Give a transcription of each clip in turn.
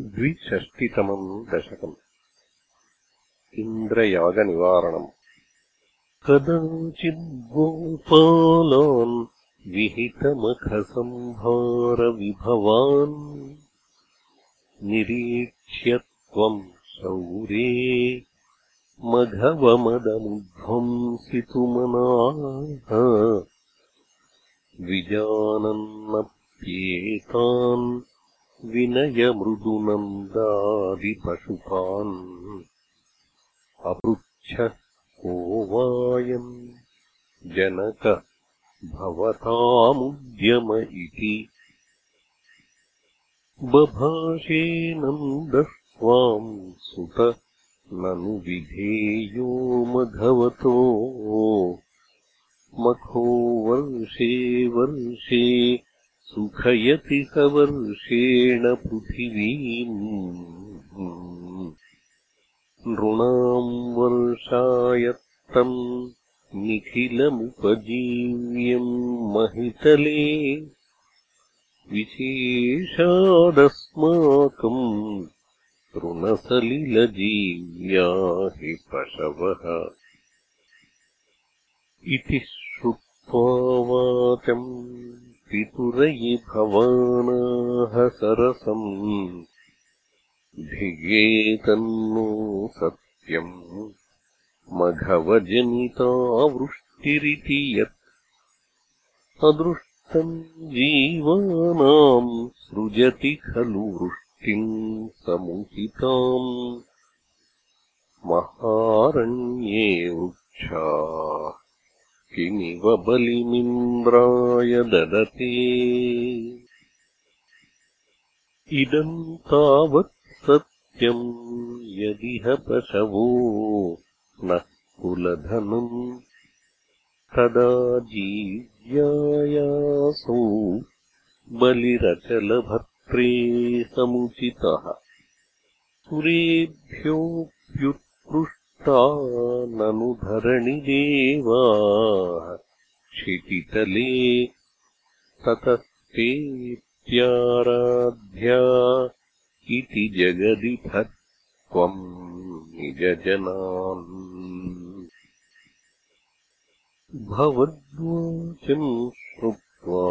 द्विषष्टितमम् दशकम्। इन्द्रयागनिवारणम्। कदाचिद्गोपालान् विहितमखसंहारविभवान् निरीक्ष्य त्वम् शौरे मघवमदमुध्वंसितुमनाः। विजानन्नप्येतान् विनयमृदुनन्दादिपशुपान् अपृच्छः को वायम्? जनक भवतामुद्यम इति। बभाषे नन्दस्त्वाम् सुत ननु विधेयो मघवतो सुखयति सवर्षेण पृथिवीम् नृणाम् वर्षायत्तम् निखिलमुपजीव्यम् महितले विशेषादस्माकम् ऋणसलिलजीव्या हि पशवः। इति श्रुत्वा वाचम् पितुरयि भवानाः सरसम्। धिगेतन्नो सत्यम्। मघवजनितावृष्टिरिति यत्। अदृष्टम् जीवानाम् सृजति खलु वृष्टिम् समुचिताम् महारण्ये वृक्षा किमिव बलिमिन्द्राय ददते। इदम् तावत् सत्यम् यदिह पशवो नः कुलधनम् तदा जीव्यायासौ बलिरचलभर्त्रे समुचितः। सुरेभ्योऽप्युत्पृष्ट ननु धरणिदेवाः क्षितितले ततस्तेत्याराध्या इति जगदिथ त्वम् निजजनान्। भवद्वाचम् श्रुत्वा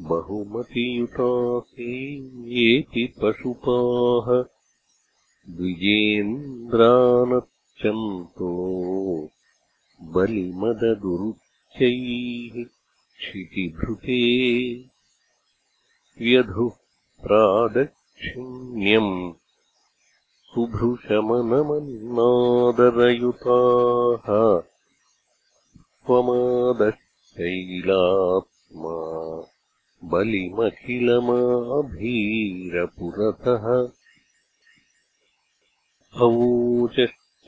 बहुमतियुतासेति पशुपाः द्विजेन्द्रान चन्तो बलिमददुरुच्चैः क्षितिभृते व्यधुः प्रादक्षिण्यम् सुभृशमनमन्नादरयुताः त्वमादशैलात्मा बलिमखिलमाभीरपुरतः। अवोच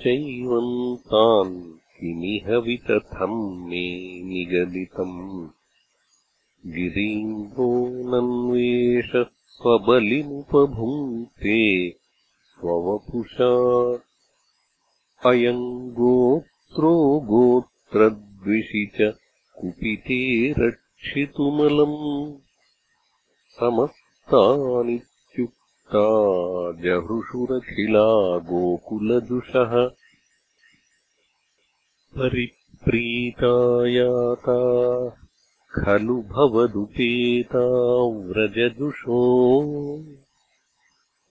चैवम् तान् किमिह वितथम् मे निगदितम्। गिरीन्द्रो नन्वेष स्वबलिमुपभुङ्क्ते स्ववपुषा अयम् गोत्रो गोत्रद्विषि च कुपिते रक्षितुमलम्। समस्तानि जहृषुरखिला गोकुलजुषः परिप्रीतायाता खलु भवदुपेता व्रजजुषो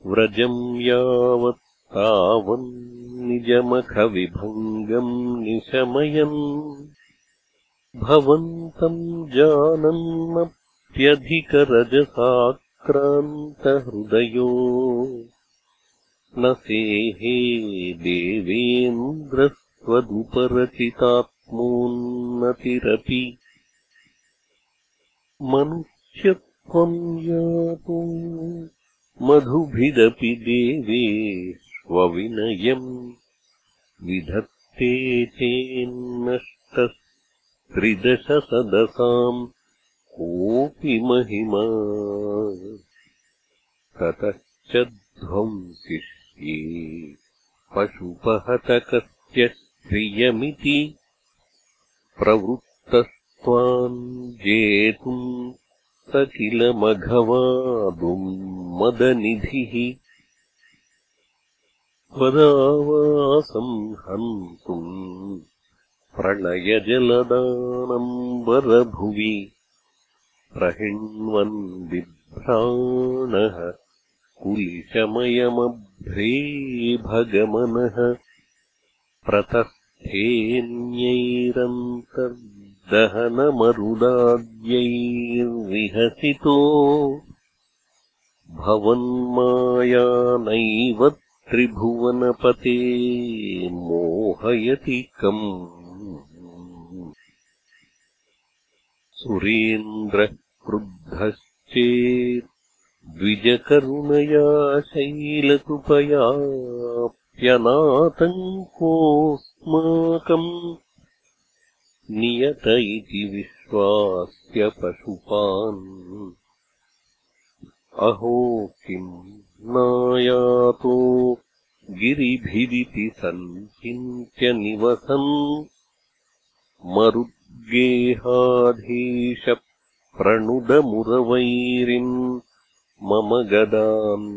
व्रजम् यावत्तावन्निजमखविभङ्गम् निशमयन्। भवन्तम् जानन्नप्यधिकरजसा क्रान्तहृदयो। न सेहे देवेन्द्रस्त्वदुपरचितात्मोन्नतिरपि। मनुष्यत्वम् यातो मधुभिदपि देवेष्वविनयम्। विधत्ते चेन्नष्टस्त्रिदशसदसाम् कोऽपि महिमा ततश्च ध्वंसिष्ये पशुपहतकस्य श्रियमिति प्रवृत्तस्त्वाम् जेतुम् स किल मघवादुम् मदनिधिः त्वदावासम् हन्तुम् प्रलयजलदानम्बरभुवि प्रहिण्वन् बिभ्राणः कुलिशमयमभ्रेभगमनः प्रतस्थेऽन्यैरन्तर्दहनमरुदाद्यैर्विहसितो भवन्माया त्रिभुवनपते मोहयति कम्। सुरेन्द्रः क्रुद्धश्चेत् द्विजकरुणया शैलकृपयाप्यनातङ्कोऽस्माकम् नियत इति विश्वास्य पशुपान्। अहो किम् नायातो गिरिभिरिति सञ्चिन्त्यनिवसन् मरुद्गेहाधीशप्रणुदमुरवैरिन् मम गदान्